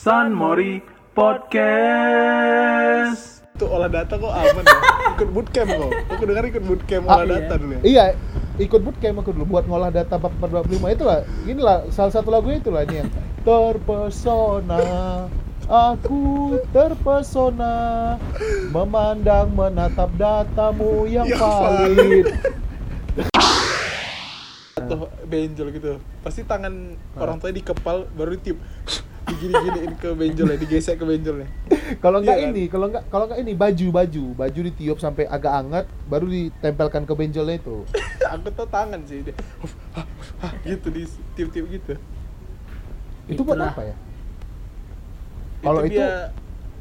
San Mori Podcast. Tuh olah data kok aman ya? Ikut bootcamp kok. Aku dengar ikut bootcamp Ah, olah iya. data dulu ya. Iya, ikut bootcamp aku dulu buat ngolah data bab 425 itulah. Inilah salah satu lagu itulah ini yang terpesona aku terpesona memandang menatap datamu yang Yang valid. Atau benjol gitu. Pasti tangan orang tua di kepal baru ditiup. Digini-giniin ke benjolnya, digesek ke benjolnya. Kalau enggak Iya kan? ini, kalau enggak kalau enggak ini baju baju, baju ditiup sampai agak hangat baru ditempelkan ke benjolnya itu. Aku tuh tangan sih dia. Gitu di tiup-tiup gitu. Itu buat apa ya? Kalau itu- biar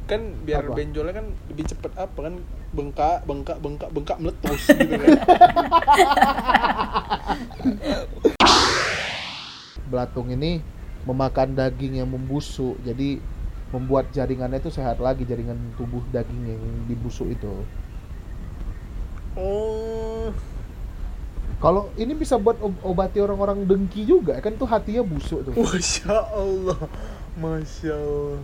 kan biar Apa? benjolnya kan lebih cepet apa kan bengkak bengkak bengkak bengkak meletus gitu kan. Belatung ini memakan daging yang membusuk, jadi membuat jaringannya itu sehat lagi jaringan tubuh daging yang dibusuk itu. Oh, Kalau ini bisa buat ob- obati orang-orang dengki juga, kan tuh hatinya busuk tuh. masya Allah, masya Allah.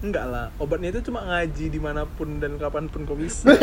Enggak lah, obatnya itu cuma ngaji di mana pun dan kapan pun kau bisa.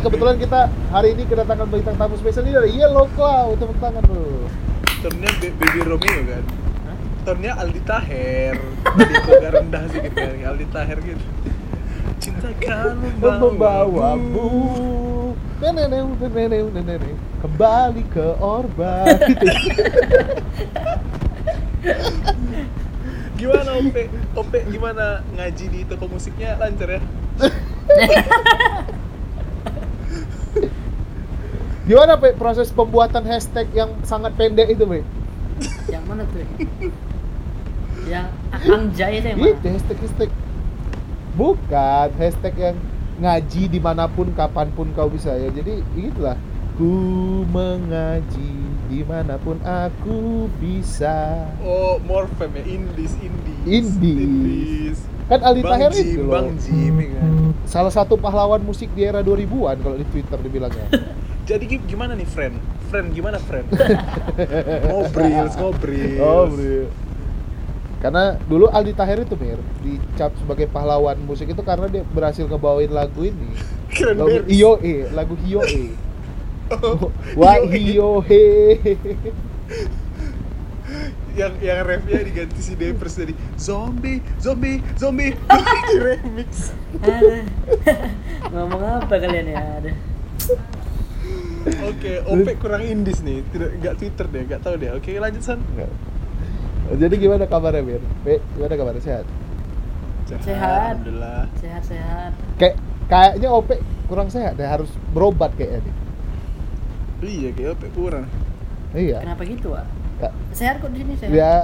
kebetulan kita hari ini kedatangan bintang tamu spesial ini dari Yellow Cloud. Tepuk tangan dulu. Tonnya Be- Baby Romeo kan? Tonnya Aldi Taher. Jadi agak rendah sedikit kan, Aldi Taher gitu. Cintakan Membawamu neneneu, neneneu, neneneu, kembali ke Orba. Gimana Ope? Ope gimana ngaji di toko musiknya lancar ya? Gimana Pe proses pembuatan hashtag yang sangat pendek itu Pe? Yang mana tuh? Yang Anjay itu yang mana? Itu hashtag hashtag bukan hashtag yang ngaji di mana pun kapan pun kau bisa ya jadi itulah ku mengaji di mana pun aku bisa Oh, Morfem ya, Indies, Indies. Indies. kan Aldi Bang Taher Jim, itu loh Bang Jim ya kan. salah satu pahlawan musik di era 2000-an kalau di Twitter dibilangnya Jadi gi- gimana nih, friend? Friend gimana, friend? ngobrol, ngobrol. oh bro karena dulu Aldi Taher itu Mir dicap sebagai pahlawan musik itu karena dia berhasil ngebawain lagu ini Keren lagu banget. Ioe lagu Hioe Oh, Wah Hio- Hioe yang yang refnya diganti si Depers dari zombie, zombie, zombie di remix. Aduh. Ngomong apa kalian ya? Aduh. Oke, Ope kurang indis nih, tidak nggak Twitter deh, nggak tahu deh. Oke, lanjut san. Enggak. Jadi gimana kabarnya Mir? Be, gimana kabarnya sehat? Sehat. Alhamdulillah. Sehat-sehat. Kayak kayaknya Ope kurang sehat deh harus berobat kayaknya nih. Iya, kayak Ope kurang. Iya. Kenapa gitu, Wak? Ya, Sehat kok di sini sehat. ya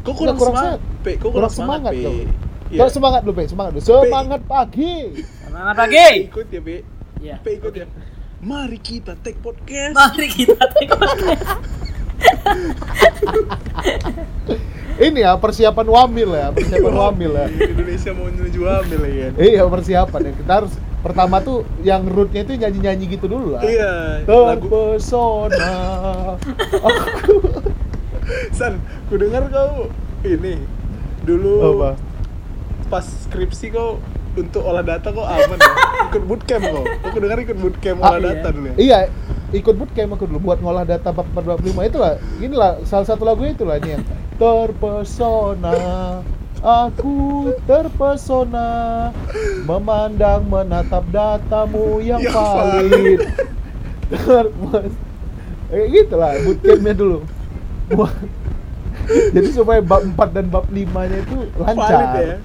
Kok kurang, kurang semangat? sehat. Pe, kok kurang, kurang semangat, semangat. Coba semangat dulu, Pe. Semangat dulu. Semangat pagi. Semangat pagi. Ikut ya, Pe. Iya. Pe ikut ya. Mari kita take podcast. Mari kita take podcast. Ini ya persiapan wamil ya, persiapan wamil ya. Indonesia mau menuju hamil ya. Iya persiapan ya. Kita harus pertama tuh yang rootnya itu nyanyi-nyanyi gitu dulu lah. Iya, lagu Terpesona. Aku. San, ku dengar kau ini dulu Apa? pas skripsi kau untuk olah data kau aman ya? Ikut bootcamp kau. Aku dengar ikut bootcamp Ah, olah iya. data dulu ya. Iya, ikut bootcamp aku dulu buat ngolah data bab 425 itulah. Inilah salah satu lagu itulah ini yang terpesona. Aku terpesona memandang menatap datamu yang Yang valid. Terpes- Kayak gitu lah bootcampnya dulu. Jadi supaya bab 4 dan bab 5 nya itu lancar. Valid ya?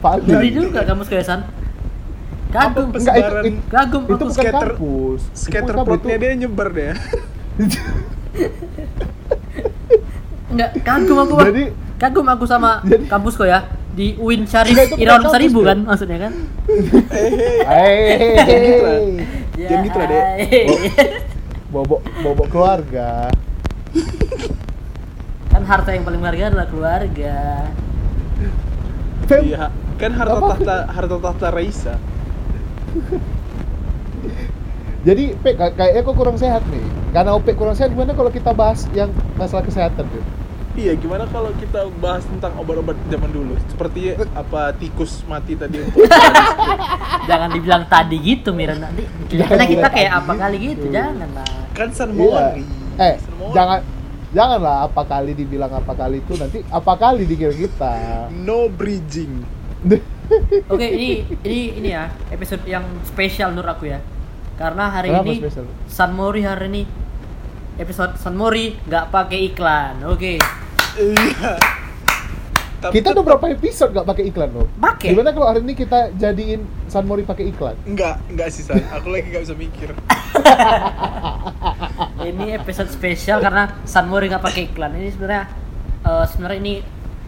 Valid. Beli juga kamu sekalian. Kagum. Enggak, itu, itu, Kagum itu bukan Scatter- kampus. Plotnya itu- dia nyebar deh. Enggak, kagum aku. Jadi- kagum aku sama Jadi- kampus kok ya di UIN Syarif kampus, Seribu kan maksudnya kan? Hei, gitu lah. Jangan gitu lah, Dek. hai. bobok bobok keluarga. Kan harta yang paling berharga adalah keluarga. Fem, Iya, kan harta Apa? tahta harta tahta Raisa. Jadi P kay- kayaknya kok kurang sehat nih. Karena OP kurang sehat gimana kalau kita bahas yang masalah kesehatan tuh? Iya, gimana kalau kita bahas tentang obat-obat zaman dulu? Seperti apa tikus mati tadi Jangan dibilang tadi gitu Mira nanti. Karena kita kayak apa kali gitu. gitu, jangan lah. kan San Iya. Eh, San Mori. jangan janganlah apa kali dibilang apa kali itu nanti apa kali dikira kita. no bridging. Oke, ini ini ini ya episode yang spesial menurut aku ya. Karena hari Kenapa ini spesial? San Mori hari ini episode San Mori nggak pakai iklan. Oke. Iya. Tapi kita udah berapa episode gak pakai iklan loh? Pakai. Gimana kalau hari ini kita jadiin San Mori pakai iklan? Enggak, enggak sih San. Aku lagi nggak bisa mikir. Ini episode spesial karena San Mori nggak pakai iklan. Ini sebenarnya eh, sebenarnya ini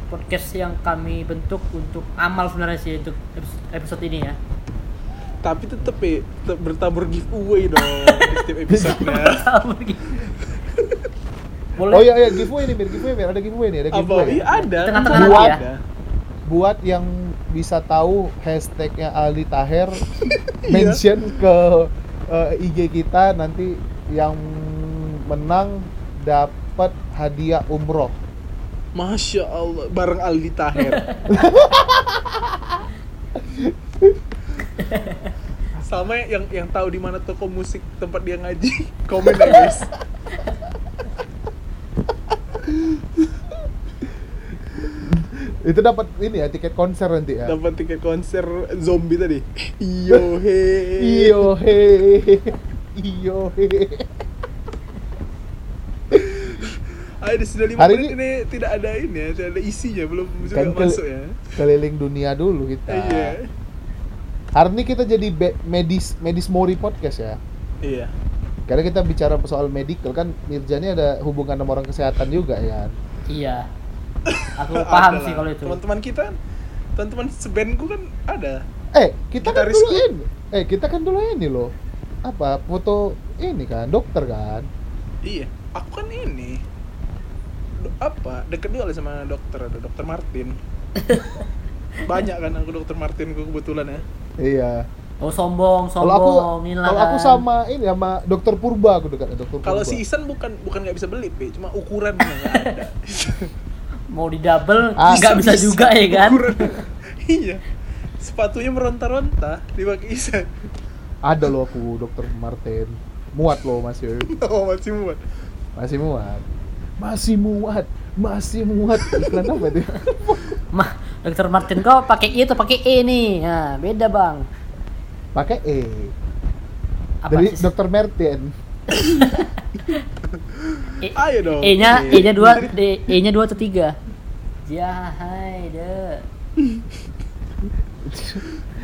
podcast yang kami bentuk untuk amal sebenarnya sih untuk episode, episode ini ya. Tapi tetep ya, tetep bertabur giveaway dong di setiap episode-nya. Boleh. Oh iya iya giveaway nih, Mir. Giveaway, Mir. Ada giveaway nih, ada Apa? giveaway. Iya ada. Tengah-tengah ya. ada. Buat yang bisa tahu hashtagnya Aldi Taher, Iya. mention ke eh, IG kita nanti yang menang dapat hadiah umroh. Masya Allah, bareng Aldi Taher. Sama yang yang tahu di mana toko musik tempat dia ngaji, komen ya guys. Itu dapat ini ya tiket konser nanti ya. Dapat tiket konser zombie tadi. Iyo he. Iyo he. Iyo he. Ada sudah lima Hari menit ini tidak ada ini ya, tidak ada isinya, belum juga Kan masuk ya. Keliling dunia dulu kita. Iya. Hari ini kita jadi medis medis Mori podcast ya. Iya. Karena kita bicara soal medical kan Mirjani ada hubungan sama orang kesehatan juga ya. Iya. Aku paham sih lah. kalau itu. Teman-teman kita, teman-teman sebandku kan ada. Eh, kita kan dulu ini. Eh, kita kan dulu ini loh. Apa? Foto ini kan, dokter kan. Iya, aku kan ini Do- apa deket juga lah sama dokter ada dokter Martin. Banyak kan aku dokter Martin ku kebetulan ya. Iya. Oh sombong, Kalau aku sombong. Kalau aku kan. sama ini sama dokter Purba aku dekat dokter Purba. Kalau si Isan bukan bukan nggak bisa beli, Pe, cuma ukurannya nggak ada. mau di double Ah, nggak bisa juga ya kan? Iya. Sepatunya meronta-ronta dipakai Isan. ada loh aku dokter Martin. Muat loh masih. Oh, masih muat. Masih muat. Masih muat. Masih muat. Iklan apa itu? Mah, Dokter Martin kau pakai I atau pakai E nih? Nah, beda bang. Pakai E. Apa Jadi sih? dokter Martin. E- Ayo dong. E-nya Iya. E-nya dua, D- E-nya dua atau tiga? Ya, hai deh.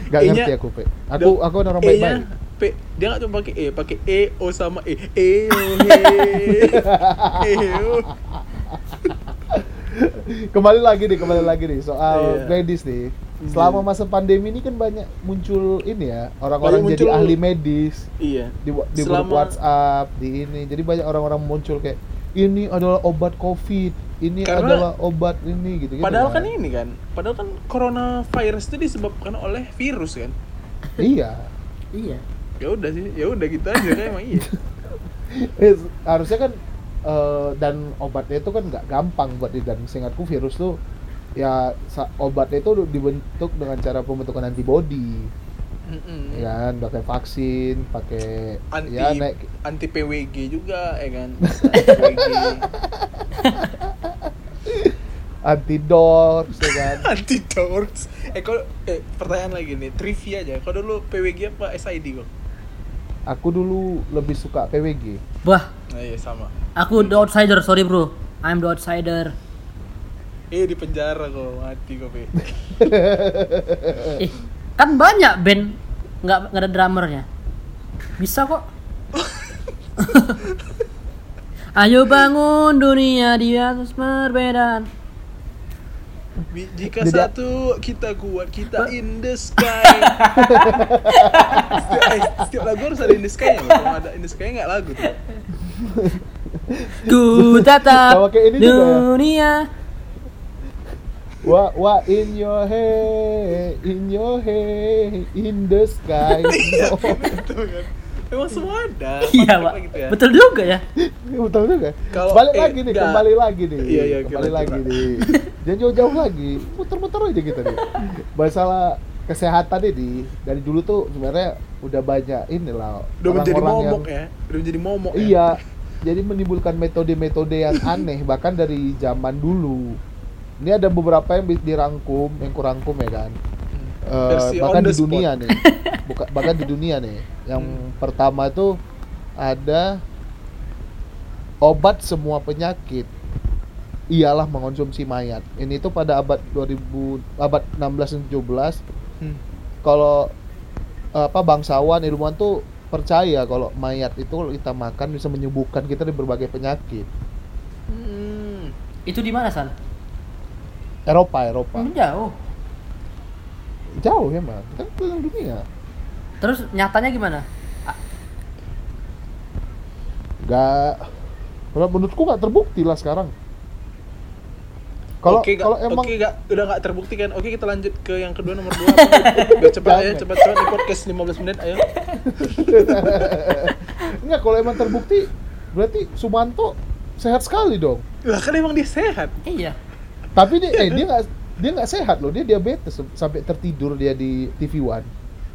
Gak ngerti aku, Pe. Aku aku orang baik-baik. P, dia nggak cuma pakai E, pakai E, O sama E. E, O, he. E, O. kembali lagi nih, kembali lagi nih soal Iya. medis nih. Selama masa pandemi ini kan banyak muncul ini ya, orang-orang jadi muncul- ahli medis Iya. di, di grup Selama- WhatsApp, di ini. Jadi banyak orang-orang muncul kayak ini adalah obat Covid, ini Karena- adalah obat ini gitu gitu. Padahal kan ini kan, padahal kan coronavirus itu disebabkan oleh virus kan. Iya. Iya. Ya udah sih, ya udah gitu aja kan emang iya. Harusnya kan eh, dan obatnya itu kan nggak gampang buat di- dan seingatku virus tuh ya sa- obatnya itu dibentuk dengan cara pembentukan antibody Mm-mm. ya kan pakai vaksin pakai Anti ya naik anti PWG juga ya kan. PWG. antidors ya kan anti dorks. Eh kok eh pertanyaan lagi nih, trivia aja. Kau dulu PWG apa SID kok? aku dulu lebih suka PWG Wah, Nah iya sama. aku the outsider, sorry bro. I'm the outsider. Eh di penjara kok mati kok. Eh, kan banyak band nggak nggak ada drummernya bisa kok ayo bangun dunia di atas perbedaan Jika satu kita kuat, kita in the sky. setiap, eh, setiap lagu harus ada in the sky Kalau nggak ada in the sky nggak lagu tuh. ku tatap ya? dunia Wa wa in your head, in your head, in the sky. Iya, Oh, Itu kan. Emang semua ada. iya pak gitu ya. betul juga ya betul juga. Kalau- balik eh, lagi nih, enggak. kembali lagi nih. Iya, iya, kembali kira-kira. lagi nih. Jangan jauh-jauh lagi, muter-muter aja kita nih. Masalah kesehatan ini dari dulu tuh sebenarnya udah banyak inilah Udah menjadi orang-orang momok yang- ya. Udah menjadi momok ya. Iya, jadi menimbulkan metode-metode yang aneh bahkan dari zaman dulu. Ini ada beberapa yang dirangkum, yang kurangkum ya kan. Versi bahkan di spot. dunia nih, Buka, bahkan di dunia nih. Yang Hmm. pertama itu ada obat semua penyakit ialah mengonsumsi mayat. Ini tuh pada abad 2000 abad 16 dan 17 Hmm. kalau apa bangsawan ilmuwan tuh percaya kalau mayat itu kalau kita makan bisa menyembuhkan kita dari berbagai penyakit. Hmm. itu di mana san Eropa, Eropa. Hmm, jauh Jauh ya, Mas. Kan keliling dunia. terus nyatanya gimana Gak kalau menurutku nggak terbukti lah sekarang. Kalau Oke, kalau emang oke nggak udah nggak terbukti kan. Oke, kita lanjut ke yang kedua nomor dua. Biar cepat ya, Jangan. cepat cepat di podcast 15 menit ayo. enggak kalau emang terbukti berarti Sumanto sehat sekali dong. Lah kan emang dia sehat. iya Tapi dia eh dia nggak dia nggak sehat loh. Dia diabetes sampai tertidur dia di TV One.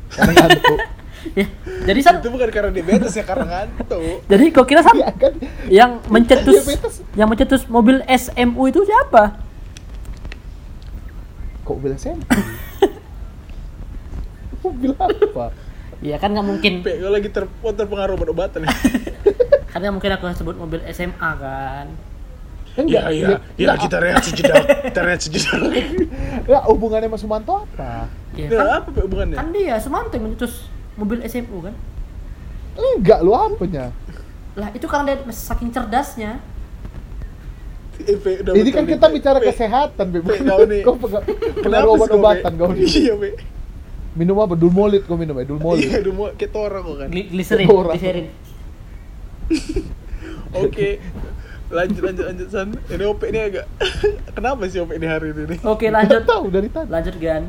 Karena ngantuk. Ya, jadi san Itu bukan karena diabetes ya, karena ngantuk. jadi kok kira san Iya kan? yang mencetus Diabetes. yang mencetus mobil SMU itu siapa Kok bilang SMP? Kok bilang apa? Iya kan nggak mungkin kalau lagi ter terpengaruh obat-obatan ya. kan nggak mungkin aku sebut mobil SMA kan Enggak, Iya, iya, ya, kita rehat sejenak. Kita rehat sejenak. enggak, hubungannya sama Sumanto apa? Iya Nah, kan, apa hubungannya? kan dia Sumanto yang mencetus mobil SMU kan Enggak, lu apanya? lah itu karena dia saking cerdasnya Eh, Ini kan nih, kita bicara kesehatan, Beb. Pe, kau. Kau pengaruh kau, obat-obatan kau nih. Iya, Pe. Minum apa? Dulmolit kau minum ya, dulmolit. Iya, kayak orang kok kan. Gli- glycerin Orang. glycerin Oke. Lanjut lanjut lanjut San. Ini OP ini agak Kenapa sih OP ini hari ini nih? oke lanjut tahu dari tadi. lanjut Gan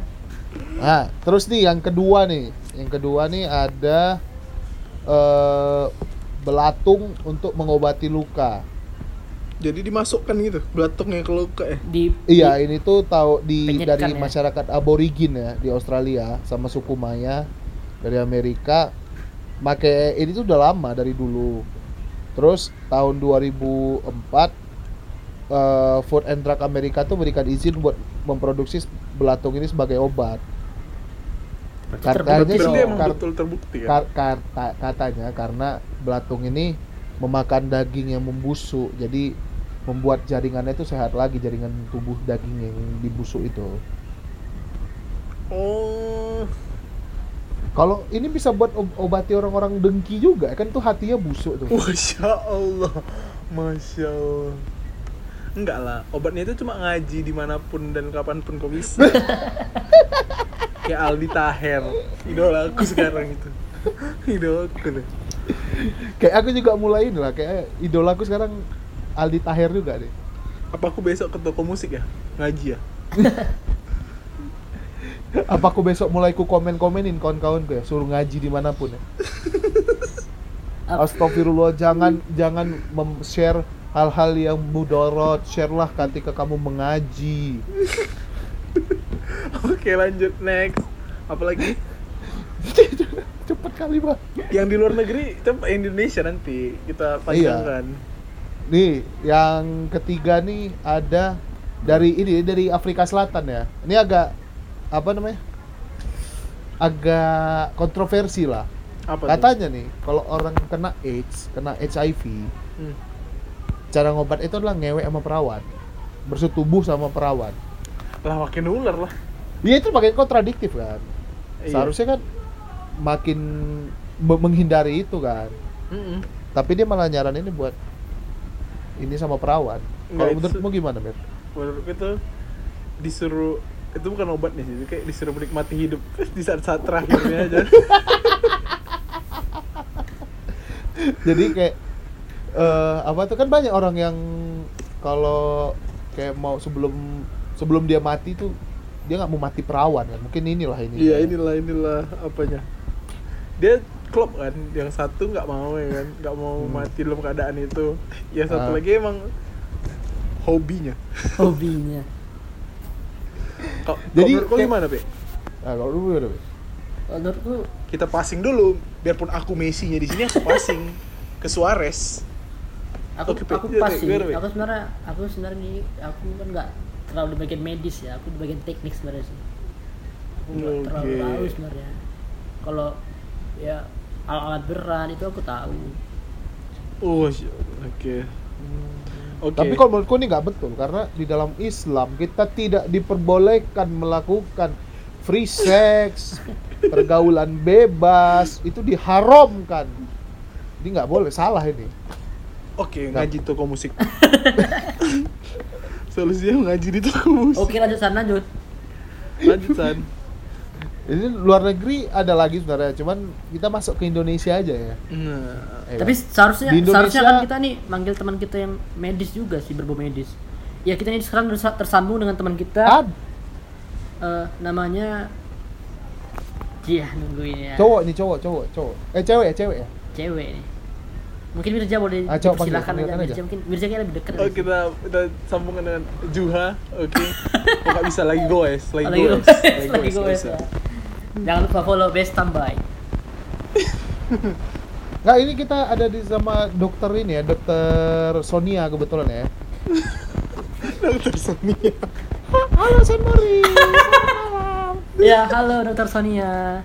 Nah, terus nih yang kedua nih. Yang kedua nih ada eh belatung untuk mengobati luka. Jadi dimasukkan gitu, belatungnya ke luka ya. di Iya, ini tuh tahu di dari ya? masyarakat aborigin ya di Australia sama suku Maya dari Amerika. Make ini tuh udah lama dari dulu. Terus tahun 2004 eh, Food and Drug Amerika tuh berikan izin buat memproduksi belatung ini sebagai obat. Katanya sih, kar- betul terbukti kan? Kar- kata- katanya karena belatung ini memakan daging yang membusuk, jadi membuat jaringannya itu sehat lagi jaringan tubuh daging yang dibusuk itu. Oh. Kalau ini bisa buat ob- obati orang-orang dengki juga, kan tuh hatinya busuk tuh. Masya Allah, Masya Allah. Enggak lah, obatnya itu cuma ngaji di mana pun dan kapan pun kau bisa. Kayak Aldi Taher, idola aku sekarang itu. Idola aku deh. Kayak aku juga mulai lah, kayak idolaku sekarang Aldi Taher juga deh. Apa aku besok ke toko musik ya? Ngaji ya? Apa aku besok mulai ku komen-komenin kawan-kawanku ya, suruh ngaji di mana pun ya. Astagfirullah, jangan jangan mem-share hal-hal yang mudorot, share lah ketika kamu mengaji. Oke lanjut, next. Apalagi? Cepet kali bang. Yang di luar negeri, coba Indonesia nanti kita panjangkan. Nih, yang ketiga nih ada dari ini dari Afrika Selatan ya. Ini agak apa namanya? Agak kontroversi lah. Apa? Katanya nih, kalau orang kena AIDS, kena HIV, Hmm. cara ngobat itu adalah ngewek sama perawan. Bersetubuh sama perawan. Lah makin ular lah. Iya itu makin kontradiktif kan. Iya. Seharusnya kan makin me- menghindari itu kan Mm-mm. tapi dia malah nyaranin ini buat ini sama perawat Nggak, kalau itu- menurutmu gimana Mir? menurutku itu disuruh itu bukan obat nih sih. Kayak disuruh menikmati hidup di saat-saat terakhirnya aja. Jadi kayak eh apa tuh kan banyak orang yang kalau kayak mau sebelum sebelum dia mati tuh dia nggak mau mati perawan kan? Mungkin inilah ini iya inilah inilah apanya. Dia klop kan yang satu nggak mau ya kan? Nggak mau Hmm. mati dalam keadaan itu. Yang satu Ah. lagi emang hobinya. Hobinya Kau- Jadi, kayak- gimana pe nah, kalau dulu gimana, Be? menurutku kita passing dulu biarpun aku Messi nya di sini aku passing ke Suarez aku Oke, Pe. aku Iya, pas Pe. sih Gimana, Pe? aku sebenarnya aku sebenarnya nih, aku kan nggak terlalu di bagian medis ya aku di bagian teknik sebenarnya sih aku nggak terlalu Oke. tahu sebenarnya kalau ya alat-alat berat itu aku tahu oh sy- oke oke tapi kalau menurutku ini nggak betul karena di dalam Islam kita tidak diperbolehkan melakukan free sex pergaulan bebas itu diharamkan ini nggak boleh salah ini Oke, ngaji toko musik. Solusinya ngaji di toko musik. oke lanjut sana lanjut Lanjut San. Ini luar negeri ada lagi sebenarnya cuman kita masuk ke Indonesia aja ya Nah, Ya tapi kan? seharusnya Di Indonesia- seharusnya kan kita nih manggil teman kita yang medis juga sih berbau medis ya kita ini sekarang tersa- tersambung dengan teman kita Ad, eh, namanya Iya nungguin ya cowok nih cowok cowok cowok eh cewek ya cewek ya cewek nih mungkin Mirja boleh Ah, silakan aja panggilkan Mirja aja. mungkin Mirja kayaknya lebih dekat oh kita kita sambungkan dengan Juha. Oke. Kok nggak bisa lagi goes, lagi lagi goes, goes lagi goes bisa. ya jangan lupa follow best tambah Nggak, ini kita ada di sama dokter ini ya, dokter Sonia kebetulan ya. Dokter Sonia. Halo San Mori. ya halo dokter Sonia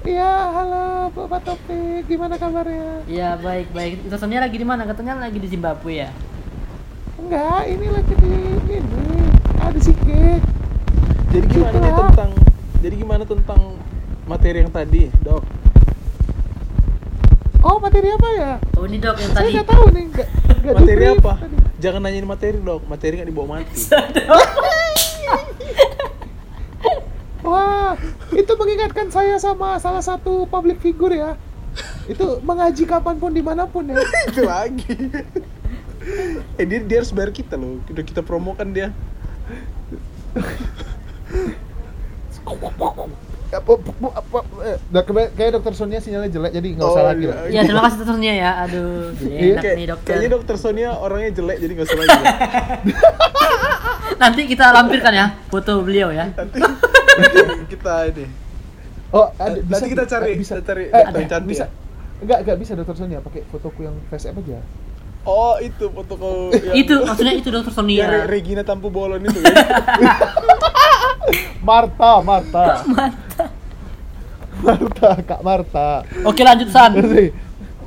Iya, halo Bapak Topik, gimana kabarnya? ya baik baik dokter Sonia lagi di mana katanya lagi di Zimbabwe ya Enggak, ini lagi di ini. Ada Sike. Jadi gimana nih Gitu tentang jadi gimana tentang materi yang tadi, Dok? Oh, materi apa ya? oh ini dok yang Saya tadi nggak tahu nih, nggak nggak Materi di-brief apa? tadi. Jangan nanyain materi, Dok. Materi nggak dibawa mati. Wah, itu mengingatkan saya sama salah satu public figure ya. Itu mengaji kapan pun di mana pun ya. Itu lagi. eh dia, dia harus bayar kita loh. Udah kita promokan dia. Apa, apa, apa, eh, dok- kayak dokter Sonia sinyalnya jelek jadi nggak usah Oh, lagi iya. lah. ya terima kasih dokter Sonia ya aduh jadi Iya, enak nih dokter kayaknya dokter Sonia orangnya jelek jadi nggak usah lagi. ya. nanti kita lampirkan ya foto beliau ya Nanti, nanti kita ini. Oh, ada, Nanti bisa, kita cari- bisa, kita cari eh, dokter ada, yang cantik bisa. ya? Enggak, enggak bisa dokter Sonia pakai fotoku yang face app aja. Oh itu foto kau yang, itu maksudnya itu dokter Sonia Regina Tampu Bolon itu kan? Marta, Marta. Marta. Marta, Kak Marta. oke lanjut San Ngerti?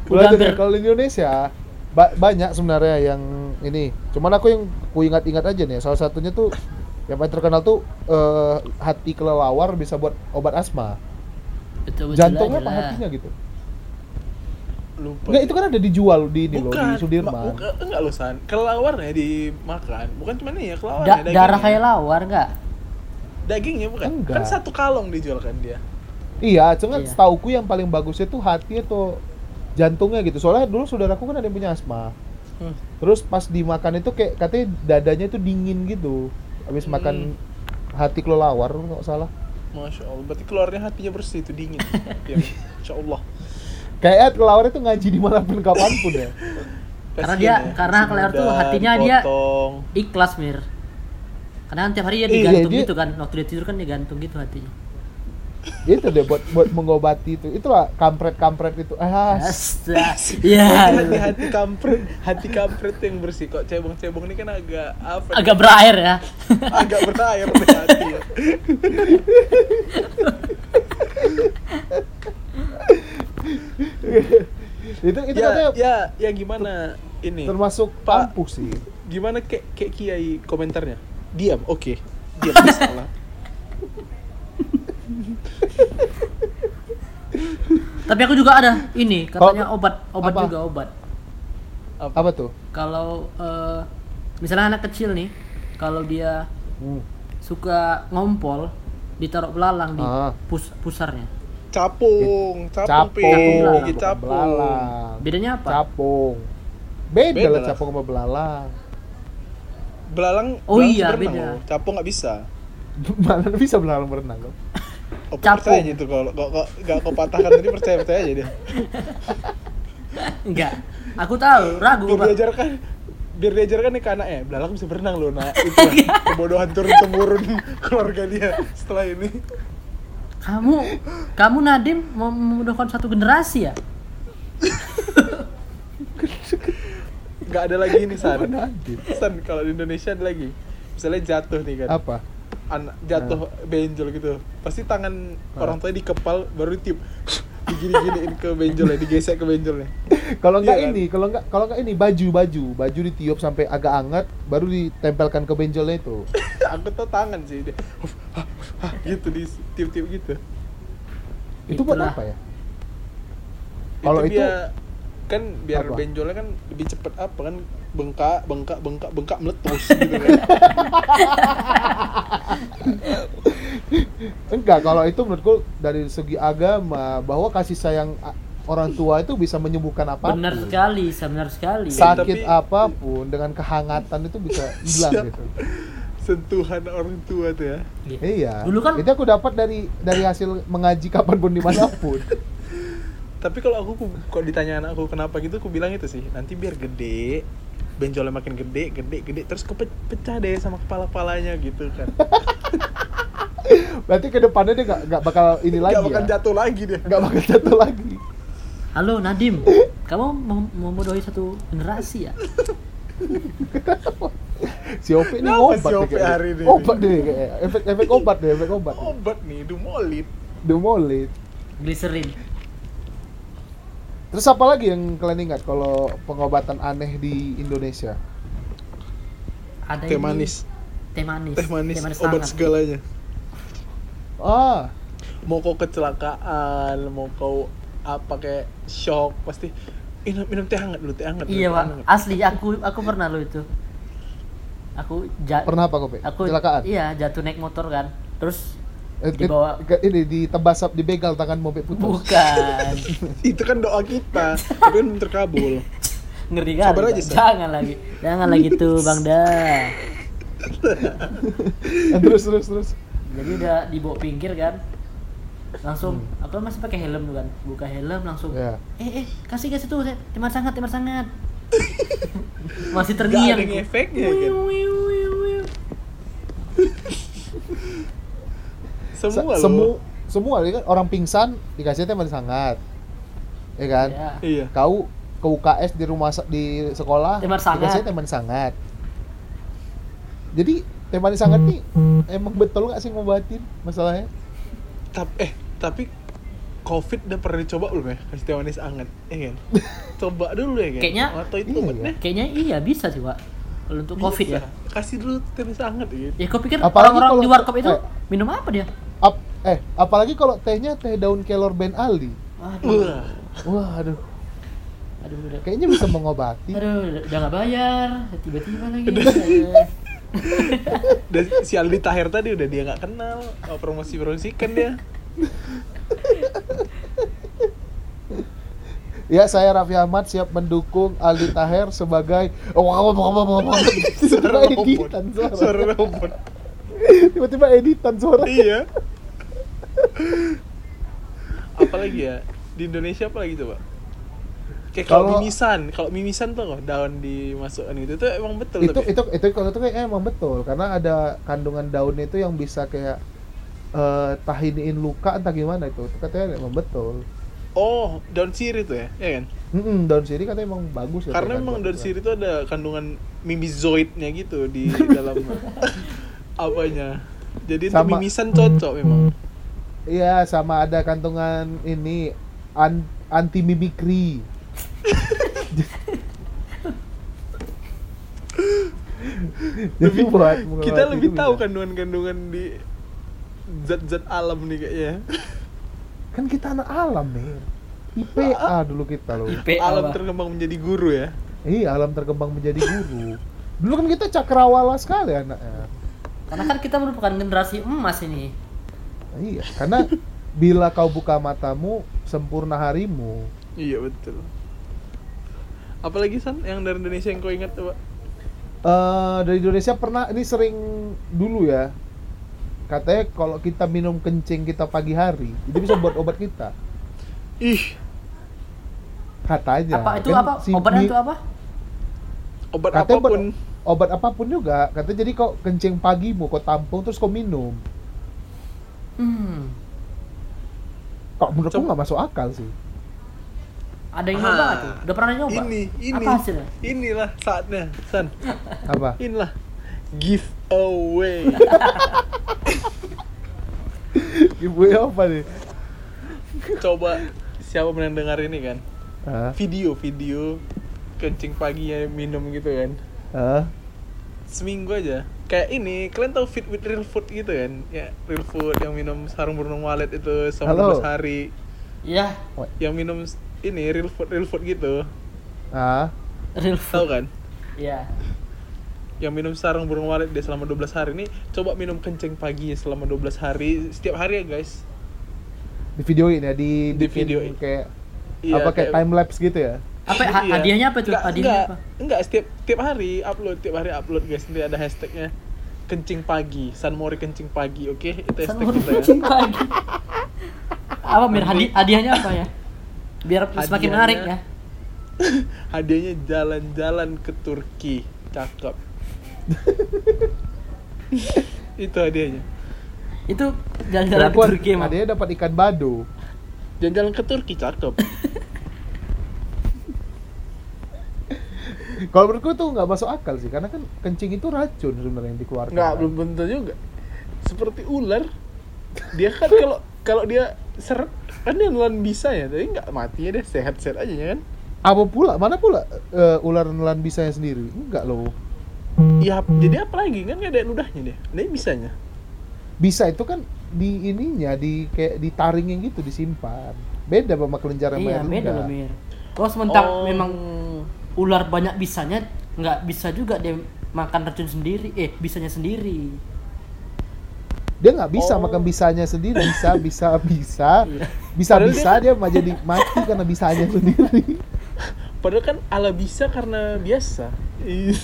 Udah Lanjut ya, hampir. kalau di Indonesia ba- banyak sebenarnya yang ini. Cuman aku yang ku ingat-ingat aja nih. Salah satunya tuh yang paling terkenal tuh eh, hati kelelawar bisa buat obat asma. betul betul Jantungnya apa hatinya gitu? Lupa. Enggak, itu kan ada dijual di ini loh, di Sudirman. ma- bukan, enggak loh San. Kelelawarnya dimakan, bukan cuma nih ya kelelawar. Da- darah kayak lawar nggak Dagingnya bukan. Enggak. Kan satu kalong dijual kan dia. Iya, cuman Iya. setauku yang paling bagusnya tuh hati atau jantungnya gitu. Soalnya dulu saudaraku kan ada yang punya asma. Hmm. Terus pas dimakan itu kayak katanya dadanya itu dingin gitu. Habis Hmm. makan hati kelelawar nggak salah. Masya Allah, berarti keluarnya hatinya bersih itu dingin. ya, Insya Allah. Kayak kelelawar itu ngaji di mana pun kapan pun ya. Karena dia- ya, karena kelelawar tuh hatinya dia- dipotong. ikhlas mir karena kan tiap hari dia Iya, digantung dia- gitu kan waktu dia tidur kan digantung gitu hatinya itu deh buat buat mengobati itu. Itulah kampret-kampret itu. Ah, Astaga. ya hati-hati kampret, hati kampret yang bersih kok cebong-cebong ini kan agak apa? agak berair ya agak berair hati ya. itu itu ya, katanya ya, ya gimana ini? termasuk Pak. ampuh sih. Gimana kek kek kiai komentarnya? Diam, oke. Diam, salah. Tapi aku juga ada ini katanya obat, obat apa? juga obat. Apa tuh? Kalau eh, misalnya anak kecil nih, kalau dia Hmm. suka ngompol, ditaruh belalang di Ah. pus pusarnya. Capung, capung, Capung. Capung. Capung. belalang. Bedanya apa? Capung. Beda, Beda lah. capung sama belalang. Belalang, Oh belalang iya, berenang beda. loh. Capung nggak bisa. Mana bisa belalang berenang loh. Oh, Capung. percaya aja itu kalau kok kok nggak kau patahkan tadi percaya percaya aja dia. Enggak. Aku tahu, ragu, Biar diajarkan biar diajarkan nih ke anaknya, belalang bisa berenang loh nak. Itu kebodohan turun temurun keluarga dia setelah ini. Kamu kamu Nadim mau memudahkan satu generasi ya? Nggak ada lagi ini san. San kalau di Indonesia ada lagi. Misalnya jatuh nih kan. Apa? anak jatuh benjol gitu pasti tangan orang tuanya dikepal baru ditiup digini-giniin ke benjolnya digesek ke benjolnya Kalau enggak Iya kan? ini, kalau enggak kalau enggak ini baju baju, baju ditiup sampai agak hangat baru ditempelkan ke benjolnya itu. aku tuh tangan sih dia gitu di tiup-tiup gitu Itu buat apa ya? Kalau itu biar- kan biar Apa? benjolnya kan lebih cepet apa kan bengkak bengkak bengkak bengkak meletus gitu kan enggak, kalau itu menurutku dari segi agama bahwa kasih sayang orang tua itu bisa menyembuhkan apa pun. Benar sekali, benar sekali. Sakit Tapi- apa pun dengan kehangatan itu bisa hilang gitu. sentuhan orang tua tuh ya Iya. Dulu kan- itu aku dapat dari dari hasil mengaji kapan pun di mana pun. tapi kalau aku ku- kok ditanya anakku kenapa gitu aku bilang itu sih nanti biar gede benjolnya makin gede gede gede terus kepecah deh sama kepala kepalanya gitu kan Berarti ke depannya dia nggak nggak bakal ini lagi Gak bakal ya. jatuh lagi dia Nggak bakal jatuh lagi. Halo Nadim, kamu mau memudahi satu generasi ya? Si Opi ini obat si kayaknya. hari ini? Obat deh kayaknya. Efek efek obat deh, efek obat. obat nih dumolit Dumolit. Glycerin. Terus apa lagi yang kalian ingat kalau pengobatan aneh di Indonesia? Ada teh ini- manis Teh manis. teh manis obat segalanya Ah, mau kau kecelakaan mau kau apa kayak shock pasti minum minum teh hangat dulu teh hangat dulu, Iya teh pak, hangat." asli aku aku pernah lo itu. Aku ja pernah apa Kopi? aku Kecelakaan? Iya jatuh naik motor kan, terus dibawa- ke- ini ditebas dibegal tangan mobil putus. bukan itu kan doa kita tapi kan belum terkabul ngeri kali. Sabar aja. Jangan lagi, jangan lagi tuh bang dah. Eh, terus terus terus. Jadi udah dibawa pinggir kan, langsung Hmm. aku kan masih pakai helm kan, buka helm langsung. Ya. Eh eh kasih kasih tuh, teman sangat teman sangat. masih terngiang. ada ngefeknya kan semua Se- semu semua ya kan orang pingsan dikasih teh manis hangat. Ya kan? Ya. iya Kau ke UKS di rumah di sekolah Teh manis hangat. dikasih teh manis hangat. Jadi teh manis hangat nih emang betul nggak sih ngobatin masalahnya? tapi eh tapi covid udah pernah dicoba belum ya kasih teh manis hangat ya kan coba dulu ya kan Kayaknya- atau itu iya, Kayaknya iya bisa sih pak. Kalau untuk covid ya. Kasih dulu teh manis hangat gitu Ya kau pikir orang-orang di warkop itu eh. minum apa dia? Eh apalagi kalau tehnya teh daun kelor Ben Ali. Aduh, wah Wah, aduh, aduh, udah, kayaknya bisa mengobati. aduh, udah nggak bayar, tiba-tiba lagi. Dan si Aldi Tahir tadi udah dia nggak kenal oh, promosi promosikan dia Ya, saya Raffi Ahmad siap mendukung Aldi Taher sebagai oh, wow, wow, wow, wow, wow. tiba-tiba suara robot editan suara. suara robot Tiba-tiba editan suara. iya apalagi ya di Indonesia apa lagi coba kayak kalau mimisan kalau mimisan tuh daun dimasukkan gitu itu emang betul itu tapi itu itu kalau itu kayak emang betul karena ada kandungan daun itu yang bisa kayak eh tahiniin luka entah gimana itu. Itu katanya emang betul. oh daun sirih tuh ya ya kan Mm daun sirih katanya emang bagus ya. karena kandungan daun itu. sirih itu ada kandungan mimizoidnya gitu di dalam apanya jadi Sama- mimisan cocok memang Iya, sama ada kandungan ini an anti mimikri. Jadi lebih buat kita lebih itu tahu kandungan-kandungan di zat-zat alam nih kayaknya Kan kita anak alam nih. IPA dulu kita loh. IPA alam Pak. terkembang menjadi guru ya Iya, alam terkembang menjadi guru. Dulu kan kita cakrawala sekali anaknya. Karena kan kita merupakan generasi emas ini. Iya, karena bila kau buka matamu, sempurna harimu. iya betul apalagi san yang dari Indonesia yang kau ingat pak Eh dari Indonesia pernah ini sering dulu ya. Katanya kalau kita minum kencing kita pagi hari, itu bisa buat obat kita. ih Katanya. apa itu Kan apa? si Obatnya mi- itu apa? obat Katanya buat apa pun obat apa pun juga. Katanya jadi kau kencing pagimu, kau tampung terus kau minum. Hmm. Kok menurutku Coba- nggak masuk akal sih. Ada yang nyoba tuh? Udah pernah nyoba? ini ini Apa hasilnya? inilah saatnya san Apa? inilah giveaway Ibu apa nih? coba siapa yang dengar ini kan Hah? video video kencing paginya minum gitu kan Hah? Seminggu aja kayak ini kalian tahu fit with real food gitu kan ya real food yang minum sarung burung walet itu selama Halo. 12 hari Iya, yang minum ini real food real food gitu Ah? real tahu food. kan Iya. yang minum sarung burung walet dia selama 12 hari ini coba minum kencing pagi selama 12 hari setiap hari ya guys Di videoin ya, di, Di videoin. kayak Iya, apa kayak time lapse gitu ya? Apa ha- Iya. hadiahnya apa tuh? Hadiahnya enggak, apa? enggak setiap tiap hari upload tiap hari upload guys nanti ada hashtagnya kencing pagi Sanmori kencing pagi oke itu hashtag Sama kita ya kucing pagi. apa Mir? Hadi- hadiahnya apa ya? Biar semakin Hadiahnya- menarik ya. hadiahnya jalan-jalan ke Turki cakep itu hadiahnya Itu jalan-jalan ke Turki emang. Adanya dapat ikan bado. jalan-jalan ke Turki cakep Kalau menurutku itu nggak masuk akal sih, karena kan kencing itu racun sebenarnya yang dikeluarkan. nggak belum tentu juga seperti ular dia kan kalau kalau dia seret kan dia nelan bisa ya tapi nggak mati ya deh sehat-sehat aja ya kan Apa pula? Mana pula eh, ular nelan bisanya sendiri? Enggak loh. ya jadi apa lagi kan nggak ada ludahnya dia dia bisanya Bisa itu kan di ininya di kayak ditaringin gitu disimpan. Beda sama kelenjar Iya, air beda ludah. loh Mir. Kalau sementara Oh. memang ular banyak bisanya, nggak bisa juga dia makan racun sendiri. Eh, bisanya sendiri. Dia nggak bisa Oh. makan bisanya sendiri, bisa bisa bisa. Iya. Bisa bisa dia mah jadi mati karena bisanya sendiri. padahal kan ala bisa karena biasa Ih.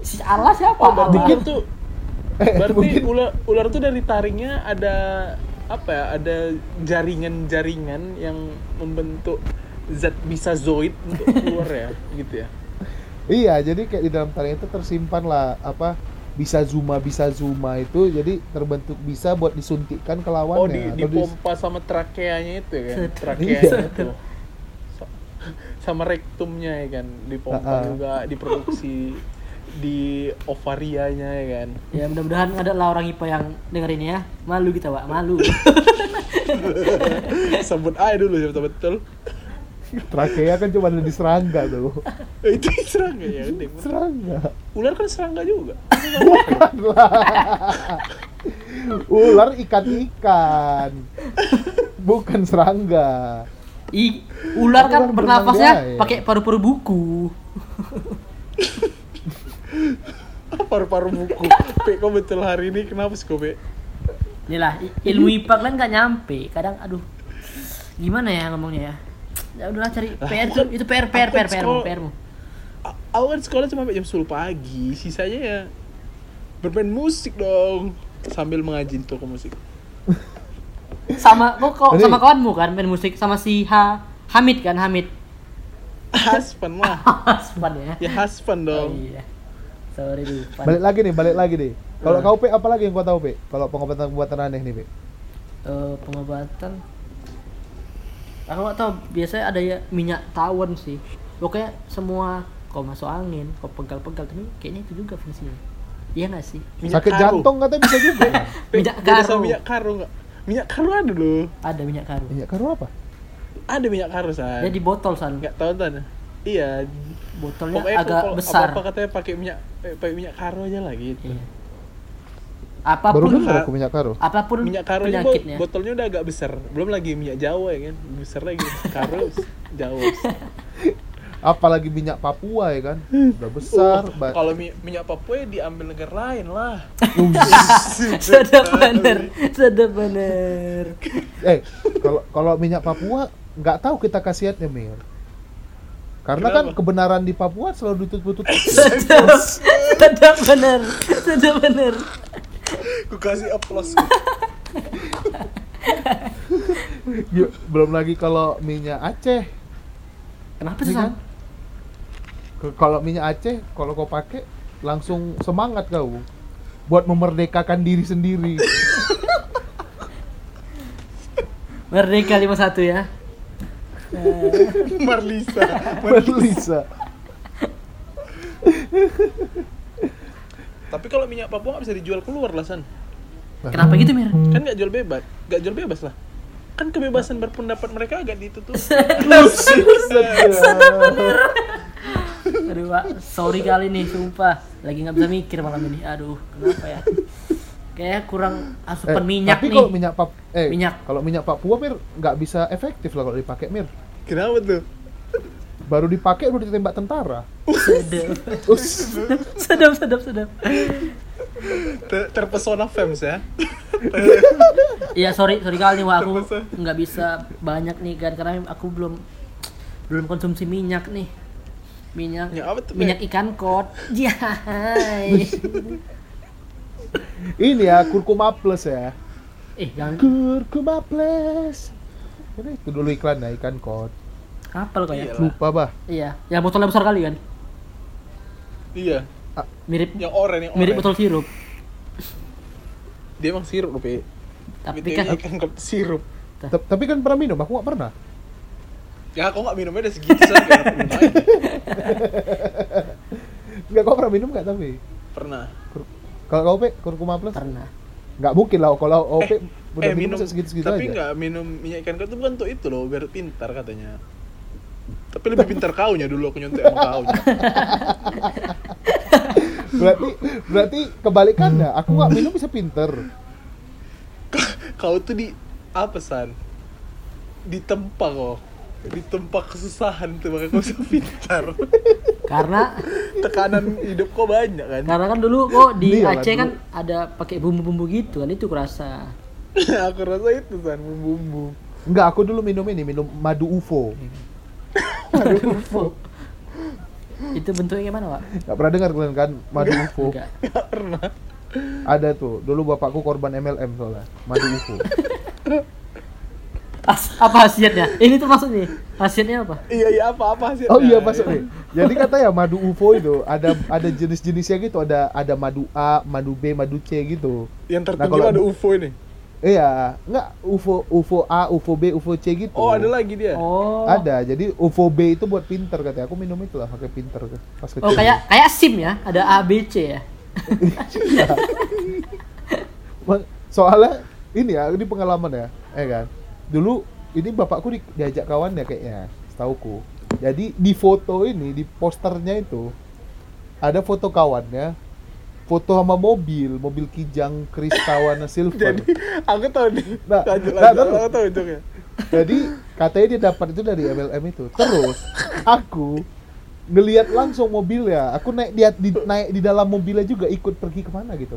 Si Allah siapa? oh berarti Allah. tuh Eh, berarti mungkin- ular ular tuh dari taringnya ada apa ya ada jaringan-jaringan yang membentuk zat bisa zoid untuk keluar ya gitu ya Iya, jadi kayak di dalam taring itu tersimpan lah apa bisa zuma bisa zuma itu jadi terbentuk bisa buat disuntikkan ke lawannya. oh di atau dipompa sama trakeanya itu ya kan Set. trakeanya Iya. itu Sa- sama rektumnya ya kan dipompa Ah, ah. juga diproduksi di ovarianya ya kan Ya mudah-mudahan ada lah orang IPA yang denger ini ya. Malu kita, Pak. Malu. sebut aja dulu ya betul betul Trakea kan cuma ada di serangga tuh. itu serangga ya Serangga. ular kan serangga juga Ular ikan-ikan. Bukan serangga. I, ular kan Ular bernafasnya ya. pakai paru-paru buku. paru-paru buku Pe, kok betul hari ini kenapa sih kok Pe? Inilah ilmu IPA kan nggak nyampe. Kadang aduh. Gimana ya ngomongnya ya? Ya udahlah cari PR aku tuh kan- itu PR PR PR kan PR sekolah- PR mu. A- aku kan sekolah cuma sampai jam 10 pagi sisanya ya bermain musik dong sambil mengaji toko musik Sama kok sama kawanmu kan main musik sama si Ha Hamid kan Hamid. haspan lah Hasban ya. ya haspan Oh, dong iya. Sorry lupa. Balik lagi nih, balik lagi nih. Kalau Nah. kau Pe, apa lagi yang kau tahu Pe? Kalau pengobatan-pengobatan aneh nih Pe. Eh, pengobatan aku nggak tahu biasanya ada ya minyak tawon sih. Pokoknya semua kok masuk angin kok pegal-pegal tapi kayaknya itu juga fungsinya. Iya nggak sih? Minyak Sakit karo. jantung katanya bisa juga. Minyak karo. minyak karo nggak? Minyak karo ada loh. Ada minyak karu. Minyak karo apa? ada minyak karo san. Dia di botol san. Nggak tahu tan. Iya. Botolnya pokoknya agak besar. apa, apa katanya pakai minyak eh, pakai minyak karo aja lah gitu. Iya. Baru apa pun dengar aku minyak karo. apa pun minyak karo ini bo- penyakitnya botolnya udah agak besar belum lagi minyak jawa ya kan besar lagi karo jawa Apalagi minyak Papua ya kan. Udah besar. Oh, kalau mi- minyak Papua ya diambil negara lain lah sedap bener sedap bener eh, kalau kalau minyak Papua nggak tahu kita kasihatnya Mir. Karena kan Kenapa? kebenaran di Papua selalu ditutup-tutup. sedap sedap bener sedap aku kasih aplaus Yuk, belum lagi kalau minyak Aceh. kenapa Iya sih kan? Kalau minyak Aceh, kalau kau pakai langsung semangat kau buat memerdekakan diri sendiri. merdeka 51 ya Marlisa Melisa. Tapi kalau minyak Papua nggak bisa dijual keluar lah san. Kenapa gitu mir? Kan nggak jual bebas nggak jual bebas lah. Kan kebebasan berpendapat mereka agak ditutup. Aduh pak. Sorry kali nih sumpah. Lagi nggak bisa mikir malam ini. Aduh kenapa ya? Kayak kurang asupan Eh, minyak tapi nih. kalau minyak pap eh Minyak. kalau minyak Papua mir nggak bisa efektif lah kalau dipakai mir. Kenapa tuh baru dipakai udah ditembak tentara. Sedap. Sedap sedap sedap. Ter- terpesona fans ya. Iya sorry sorry kali nih Wak. aku nggak bisa banyak nih kan. Karena aku belum belum konsumsi minyak nih. Minyak Minyak apa tuh, minyak ikan kod. Jai ini ya kurkuma plus ya. Eh jangan. Kurkuma plus. Ini itu dulu iklan ya ikan kod kapal kok ya? Iyalah. lupa bah. Iya. Yang botolnya besar kali kan? Iya. Mirip yang oranye yang mirip botol sirup. Dia emang sirup tapi Gitu, kan ya, kod sirup. Ta- tapi kan pernah minum aku nggak pernah. Ya kok nggak minumnya udah segitu saja nggak kau pernah minum nggak tapi? Pernah. Kalau kau pe kurkuma plus? Pernah. Nggak mungkin lah kalau OP udah eh minum, minum segitu segitu tapi aja. nggak minum minyak ikan kod itu bukan untuk itu loh biar pintar katanya tapi lebih pintar kaunya dulu aku nyontek sama kaunya. Berarti berarti kebalikannya aku nggak minum bisa pinter. Kau tuh di apa san? Ditempa kok ditempa kesusahan tuh makanya kau bisa pintar. Karena tekanan hidup kau banyak kan? Karena kan dulu kok di lah, Aceh dulu. kan ada pakai bumbu-bumbu gitu kan? Itu kurasa aku rasa itu san bumbu Enggak, aku dulu minum ini, minum madu UFO. itu bentuknya gimana pak Enggak pernah dengar kalian kan madu UFO? enggak nggak pernah Ada tuh. Dulu bapakku korban MLM soalnya. Madu UFO. As- apa khasiatnya ini termasuk nih khasiatnya apa iya iya apa apa sih Oh iya masuk nih. Jadi katanya madu UFO itu ada ada jenis-jenisnya gitu, ada ada madu A, madu B, madu C gitu. yang Nah, tertinggi kalau- ada UFO ini Iya, enggak UFO UFO A, UFO B, UFO C gitu. oh ada lagi dia oh Ada. Jadi UFO B itu buat pinter katanya. Aku minum itu lah pakai pinter pas kecil. oh kayak kayak sim ya ada A B C ya Ma- soalnya ini ya ini pengalaman ya eh kan dulu ini bapakku di, diajak kawan ya kayaknya setauku jadi di foto ini di posternya itu ada foto kawannya foto sama mobil mobil kijang Krista warna silver. Jadi aku tahu nih. Nah, lanjut nah, lanjut terus. aku tahu ujungnya jadi katanya dia dapat itu dari MLM itu. Terus aku ngelihat langsung mobilnya. Aku naik dia di, naik di dalam mobilnya juga ikut pergi ke mana gitu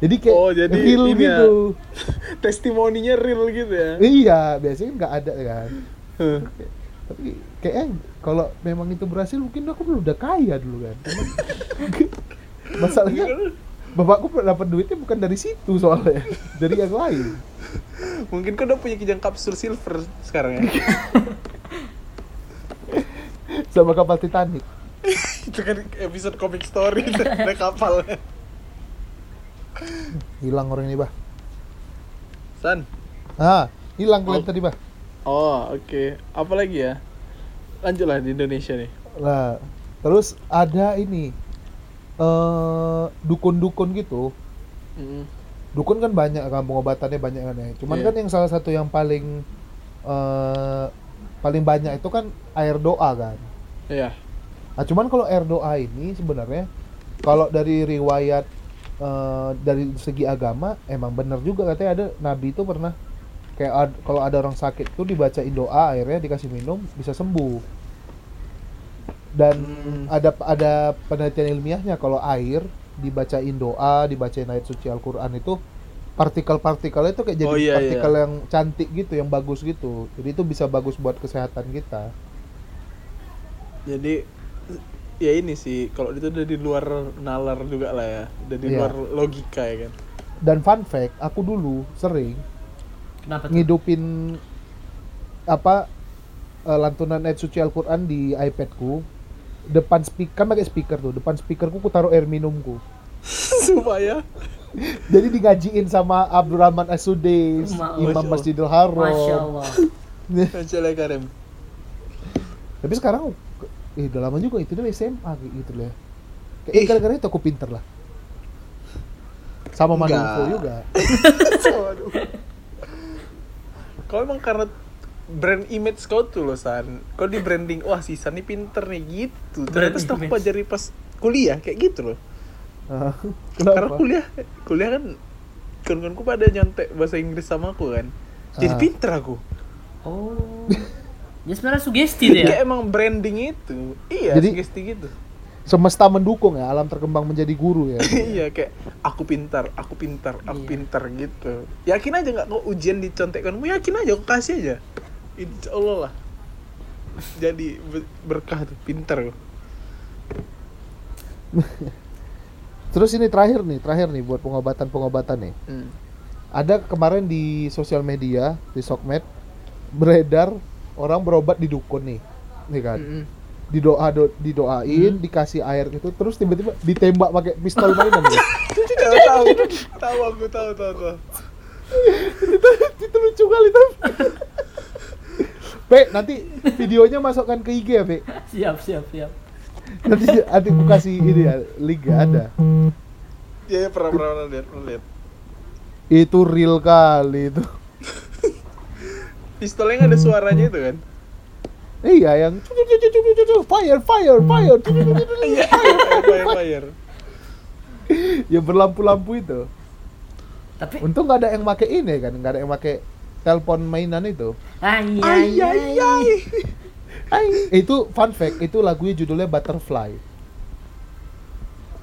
jadi kayak Oh, jadi real ini ya. gitu. Testimoninya real gitu ya? Iya, biasanya nggak ada kan. Tapi kayaknya kalau memang itu berhasil mungkin aku udah kaya dulu kan. Masalahnya bapakku dapat duitnya bukan dari situ soalnya, dari yang lain. mungkin kau udah punya kijang kapsul silver sekarang ya Sama kapal Titanic. itu kan episode comic story ada kapalnya Hilang orang ini, Bah. san Ah, hilang kalian Oh. tadi, Bah. oh oke apa lagi ya lanjutlah di Indonesia nih Lah, terus ada ini eh dukun-dukun gitu. Mm. Dukun kan banyak kan pengobatannya banyak kan ya. Cuman Iya. kan yang salah satu yang paling eh paling banyak itu kan air doa kan. iya Nah, cuman kalau air doa ini sebenarnya kalau dari riwayat eh, dari segi agama emang bener juga katanya ada nabi itu pernah kayak ad- kalau ada orang sakit tuh dibacain doa akhirnya dikasih minum bisa sembuh dan Hmm. ada ada penelitian ilmiahnya kalau air dibacain doa dibacain ayat suci Al-Qur'an itu partikel-partikel itu kayak jadi Oh, iya, partikel yang cantik gitu yang bagus gitu jadi itu bisa bagus buat kesehatan kita Jadi ya ini sih kalau itu udah di luar nalar juga lah ya, udah di Iya. luar logika ya kan. dan fun fact aku dulu sering Kenapa tuh? ngidupin apa eh, lantunan ayat suci Al-Qur'an di iPadku depan speaker kan pakai speaker tuh depan speakerku ku taruh air minumku Supaya jadi digajiin sama Abdurrahman Ma- Imam Masya. Masjidil Haram Masya Allah. Karim. tapi sekarang eh udah lama juga itu dari SMA gitu lah kayak Ih. gara-gara itu aku pinter lah sama. Manufo juga Waduh. Kau emang karena brand image kau tuh loh San Kau di branding, wah si San ini pinter nih gitu Ternyata setelah image. pelajari pas kuliah kayak gitu loh Ah, Karena kenapa kuliah, kuliah kan Kawan-kawanku pada nyontek bahasa Inggris sama aku kan Jadi Ah. pinter aku Oh. Ya sebenarnya sugesti deh Kayak ya. emang branding itu Iya, Jadi- sugesti gitu semesta mendukung ya alam terkembang menjadi guru ya Iya kayak aku pintar, aku pintar, aku Iya. pintar gitu. Yakin aja nggak kok ujian dicontekkanmu yakin aja, kau kasih aja. Insya Allah lah. Jadi be- berkah tuh, pintar kok. terus ini terakhir nih terakhir nih buat pengobatan-pengobatan nih Hmm. ada kemarin di sosial media di Sokmed beredar orang berobat di dukun nih nih kan Mm-mm. didoa do, didoain dikasih air gitu terus tiba-tiba ditembak pakai pistol mainan ya. Tahu tahu, tahu aku tahu tahu tahu. itu, itu lucu kali tapi Pe, nanti videonya masukkan ke IG ya, Pe. Siap, siap, siap. Nanti nanti aku kasih ini ya, link ya, ada. Iya pernah pernah pernah lihat pernah lihat. Itu real kali itu. Pistolnya nggak ada suaranya itu kan? Iya, yang fire, fire, fire. Iya, fire fire fire. Yang berlampu-lampu itu. Tapi Untung nggak ada yang make ini kan, nggak ada yang make telepon mainan itu. ay Ay ay ay ay. Ay, itu fun fact, itu lagunya judulnya Butterfly.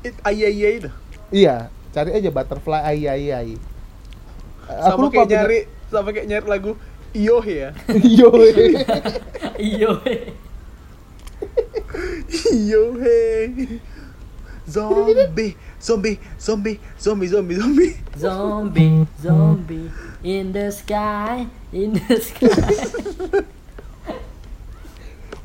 It ay ay ay itu. Iya, cari aja Butterfly ay ay ay. Aku Sama lupa kayak bener- nyari sama kayak nyari lagu Iyo ya. Yo. Iyo. Iyo hey. Zombie, zombie, zombie, zombie, zombie, zombie. Zombie, zombie in the sky, in the sky.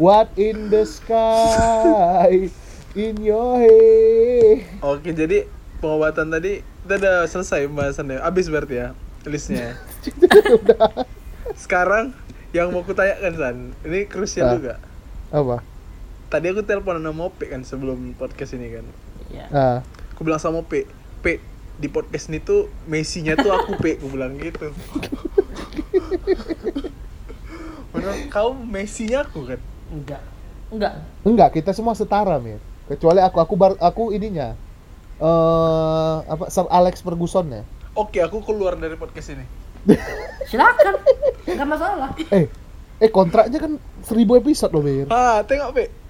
What in the sky in your head? Oke, jadi pengobatan tadi kita udah selesai pembahasannya. Abis berarti ya listnya. Sekarang yang mau kutanyakan San, ini krusial Ah. juga. Apa? Tadi aku telepon sama Ope kan sebelum podcast ini kan. Ya. Ah, Aku bilang sama Ope, Pe, di podcast ini tuh Messi-nya tuh aku Pe, aku bilang gitu. Menurut kau Messi-nya aku kan? Enggak. Enggak. enggak, kita semua setara, Mir. Kecuali aku, aku bar, aku ininya. Eh, apa Sir Alex Ferguson ya? Oke, aku keluar dari podcast ini. Silakan. Enggak masalah. Eh, eh kontraknya kan seribu episode loh, Mir. Ah, tengok Pe.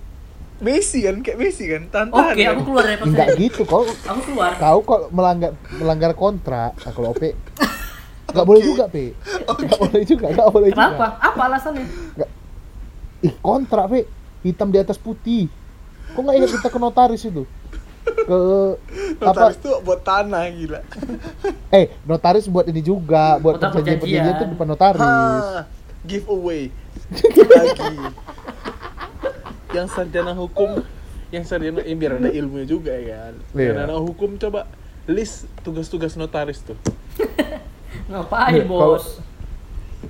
Messi kan, kayak Messi kan, tahan-tahan Oke, kan? aku keluar dari Enggak gitu, kau Aku keluar. kau kok melanggar melanggar kontrak. Nah, kalau OP Enggak boleh juga, Pe. Enggak boleh juga, enggak boleh Kenapa? juga. Apa alasannya? Ih, kontrak, Pe. Hitam di atas putih. Kok nggak ingat kita ke notaris itu? Ke apa? Notaris tuh buat tanah gila. Eh, notaris buat ini juga, buat Kontrak perjanjian perjanjian perjanjian. itu depan notaris. Ha, giveaway lagi. Yang sarjana hukum, yang sarjana eh, biar ada ilmunya juga ya kan. Iya. Sarjana hukum coba list tugas-tugas notaris tuh. Ngapain, kalau- Bos?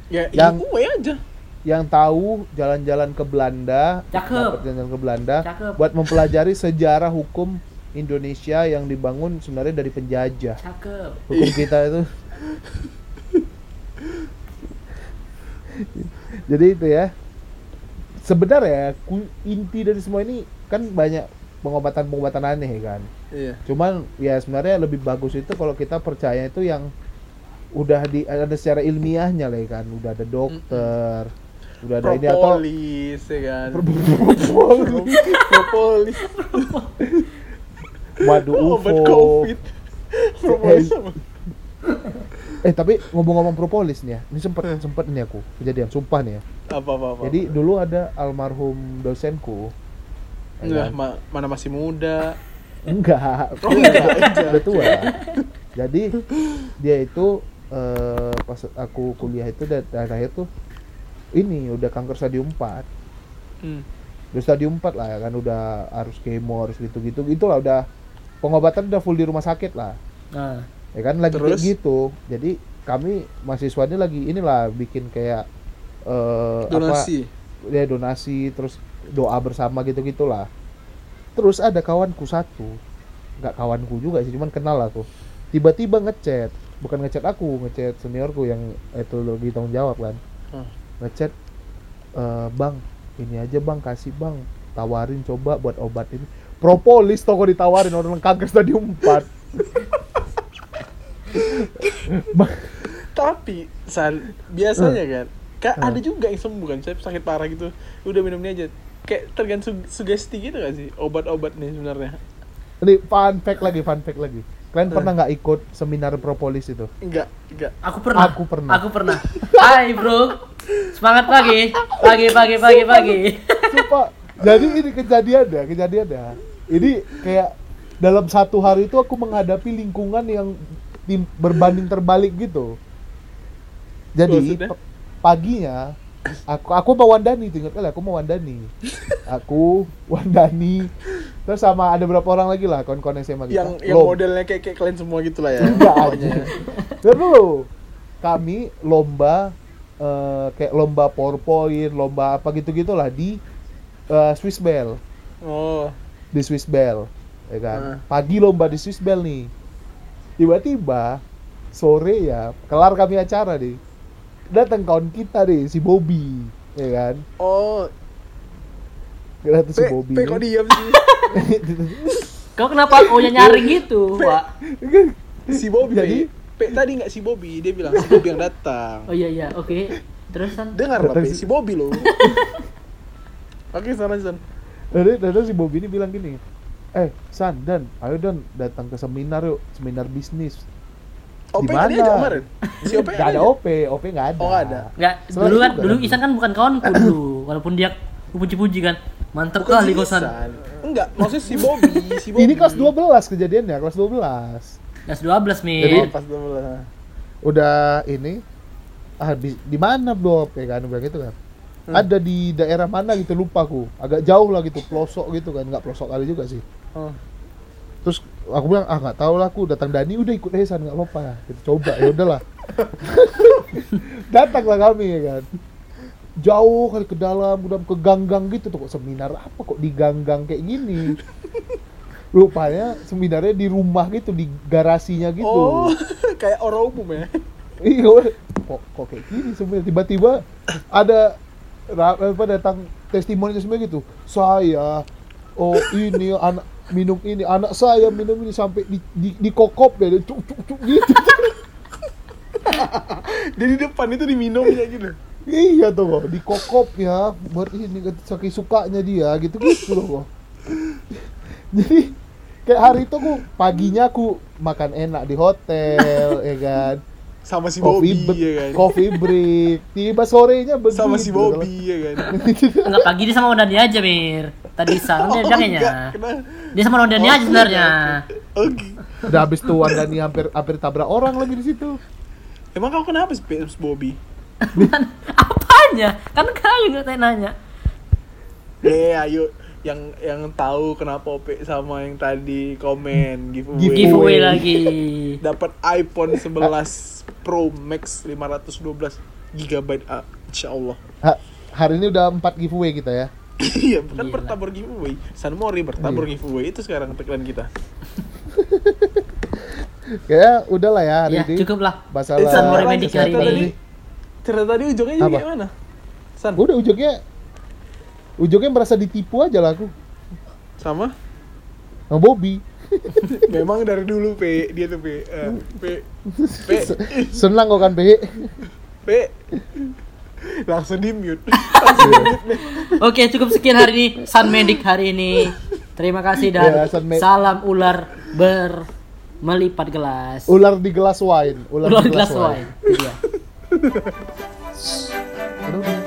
Ya Yang- giveaway aja. Yang tahu jalan-jalan ke Belanda, Cakep. dapat jalan ke Belanda, Cakep. buat mempelajari sejarah hukum Indonesia yang dibangun sebenarnya dari penjajah. Cakep. Hukum kita itu. Jadi itu ya. Sebenarnya inti dari semua ini kan banyak pengobatan-pengobatan aneh kan. Iya. Cuman ya sebenarnya lebih bagus itu kalau kita percaya itu yang udah di ada secara ilmiahnya lah ya kan, udah ada dokter, udah ada ini atau Propolis ya kan. Propolis. Propolis. madu Obat UFO. Covid. Propolis? Eh tapi ngomong-ngomong propolis nih ya, ini sempet sempet nih aku kejadian sumpah nih ya. Apa apa apa. Jadi dulu ada almarhum dosenku. ya Enggak, kan? ma- mana masih muda. Enggak, Oh, enggak. udah tua. Jadi dia itu eh, pas aku kuliah itu dan akhir tuh ini udah kanker stadium 4. Hmm. Udah stadium 4 lah ya kan udah harus kemo harus gitu-gitu gitulah udah pengobatan udah full di rumah sakit lah. Nah, Ya kan lagi kayak Terus? gitu. Jadi kami mahasiswa ini lagi inilah bikin kayak eh Donasi. apa ya donasi terus doa bersama gitu gitulah terus ada kawanku satu nggak kawanku juga sih cuman kenal aku tiba-tiba ngechat bukan ngechat aku ngechat seniorku yang itu lagi tanggung jawab kan Hmm. ngechat "Eh, bang ini aja bang kasih bang tawarin coba buat obat ini propolis toko ditawarin orang kanker stadium 4 Tapi San, biasanya kan Kak ada juga yang sembuh kan, saya sakit parah gitu. Udah minum ini aja. Kayak tergantung sugesti gitu gak sih obat-obat nih sebenarnya? ini fun fact lagi fun fact lagi kalian Eh. pernah nggak ikut seminar propolis itu Enggak, enggak. aku pernah. Aku pernah. Aku pernah. Hai, Bro. Semangat pagi. Pagi, pagi, pagi, pagi. Sumpah. Jadi ini kejadiannya, kejadiannya. Ini kayak dalam satu hari itu aku menghadapi lingkungan yang tim- berbanding terbalik gitu. Jadi Maksudnya? paginya aku aku mau Wandani ingat kali aku mau Wandani. Aku Wandani terus sama ada berapa orang lagi lah kawan-kawan SMA kita. Yang yang Lom- modelnya kayak kayak kalian semua gitu lah ya. Enggak aja. Dulu. Kami lomba eh, kayak lomba PowerPoint, lomba apa gitu-gitulah di eh, Swiss Bell, Oh, di Swiss Bell, ya kan. Nah. Pagi lomba di Swiss Bell nih. Tiba-tiba sore ya, kelar kami acara nih. Datang kawan kita nih, si Bobby, ya kan. oh, Datang si Bobby. Pe kok diam sih? Kau kenapa oh nyaring gitu, Pak? Si Bobby. Jadi? Pe, tadi nggak si Bobby, dia bilang si Bobby yang datang. Oh iya iya, oke. Terus kan Dengar Datang si Bobby loh. Oke, sana San. Jadi datang si Bobby ini bilang gini, eh San Dan, ayo Dan datang ke seminar yuk, seminar bisnis. OP Di mana? diajak kemarin? Si OP Gak ada OP, OP nggak ada. Oh, nggak ada. Enggak, Selain dulu kan dulu ada. Isan kan bukan kawanku dulu, walaupun dia puji-puji kan. Mantep Bukan kali si kosan. Enggak, maksudnya si Bobby, si Bobby. Ini kelas 12 kejadiannya, kelas 12. Kelas 12, Min. Jadi, Oh, pas 12. Udah ini ah di, mana Bob ya kan bilang gitu kan. Hmm. Ada di daerah mana gitu lupa aku. Agak jauh lah gitu, pelosok gitu kan, nggak pelosok kali juga sih. Oh. Terus aku bilang ah nggak tahu lah aku datang Dani udah ikut aja San nggak apa-apa. Kita coba ya udahlah. Datanglah kami ya kan. Jauh kali ke dalam udah ke ganggang gitu tuh kok seminar apa kok di ganggang kayak gini? Rupanya seminarnya di rumah gitu di garasinya gitu. Oh, kayak orang umum ya. iya kok kok kayak gini sebenarnya? Tiba-tiba ada apa datang testimoni semua gitu. Saya oh ini anak minum ini anak saya minum ini sampai di di, di kokop deh cuk cuk cuk gitu Jadi di depan itu diminumnya gitu. iya tuh kok di kokop ya buat ini saking sukanya dia gitu gitu loh kok jadi kayak hari itu aku paginya aku makan enak di hotel ya kan Sama si coffee Bobby ya kan. coffee break tiba sorenya begitu Sama si Bobby ya kan. Enggak pagi dia sama Ondani aja, Mir. Tadi Isan dia bilangnya. Dia sama Ondani aja sebenarnya. Oke. udah habis tuh Wandani hampir hampir tabrak orang lagi di situ Emang kau kenapa sama Bobby? Apanya? Kan kau juga saya nanya. Eh, ayo yang yang tahu kenapa OP sama yang tadi komen giveaway. Giveaway. Giveaway lagi. Dapat iPhone 11 Pro Max 512 GB ah, insya Allah. Ha- hari ini udah empat giveaway kita ya Iya, kan Gila. bertabur giveaway. San Mori bertabur Iya. giveaway itu sekarang tagline kita. kayak udah lah ya hari Ya, ini cukup lah. masalah San Mori Medik cerita hari tadi. ini. Cerita tadi ujungnya jadi Apa? kayak mana? San, udah ujungnya ujungnya merasa ditipu aja lah aku sama? sama Bobby Memang dari dulu P dia tuh P. Eh, P. P. Senang kok kan, Bi? P. Langsung di mute. Oke, cukup sekian hari ini Sun Medic hari ini. Terima kasih dan Ya, Sun Med- salam ular ber melipat gelas. Ular di gelas wine. Ular, Ular di gelas wine. Dia. Udah, udah.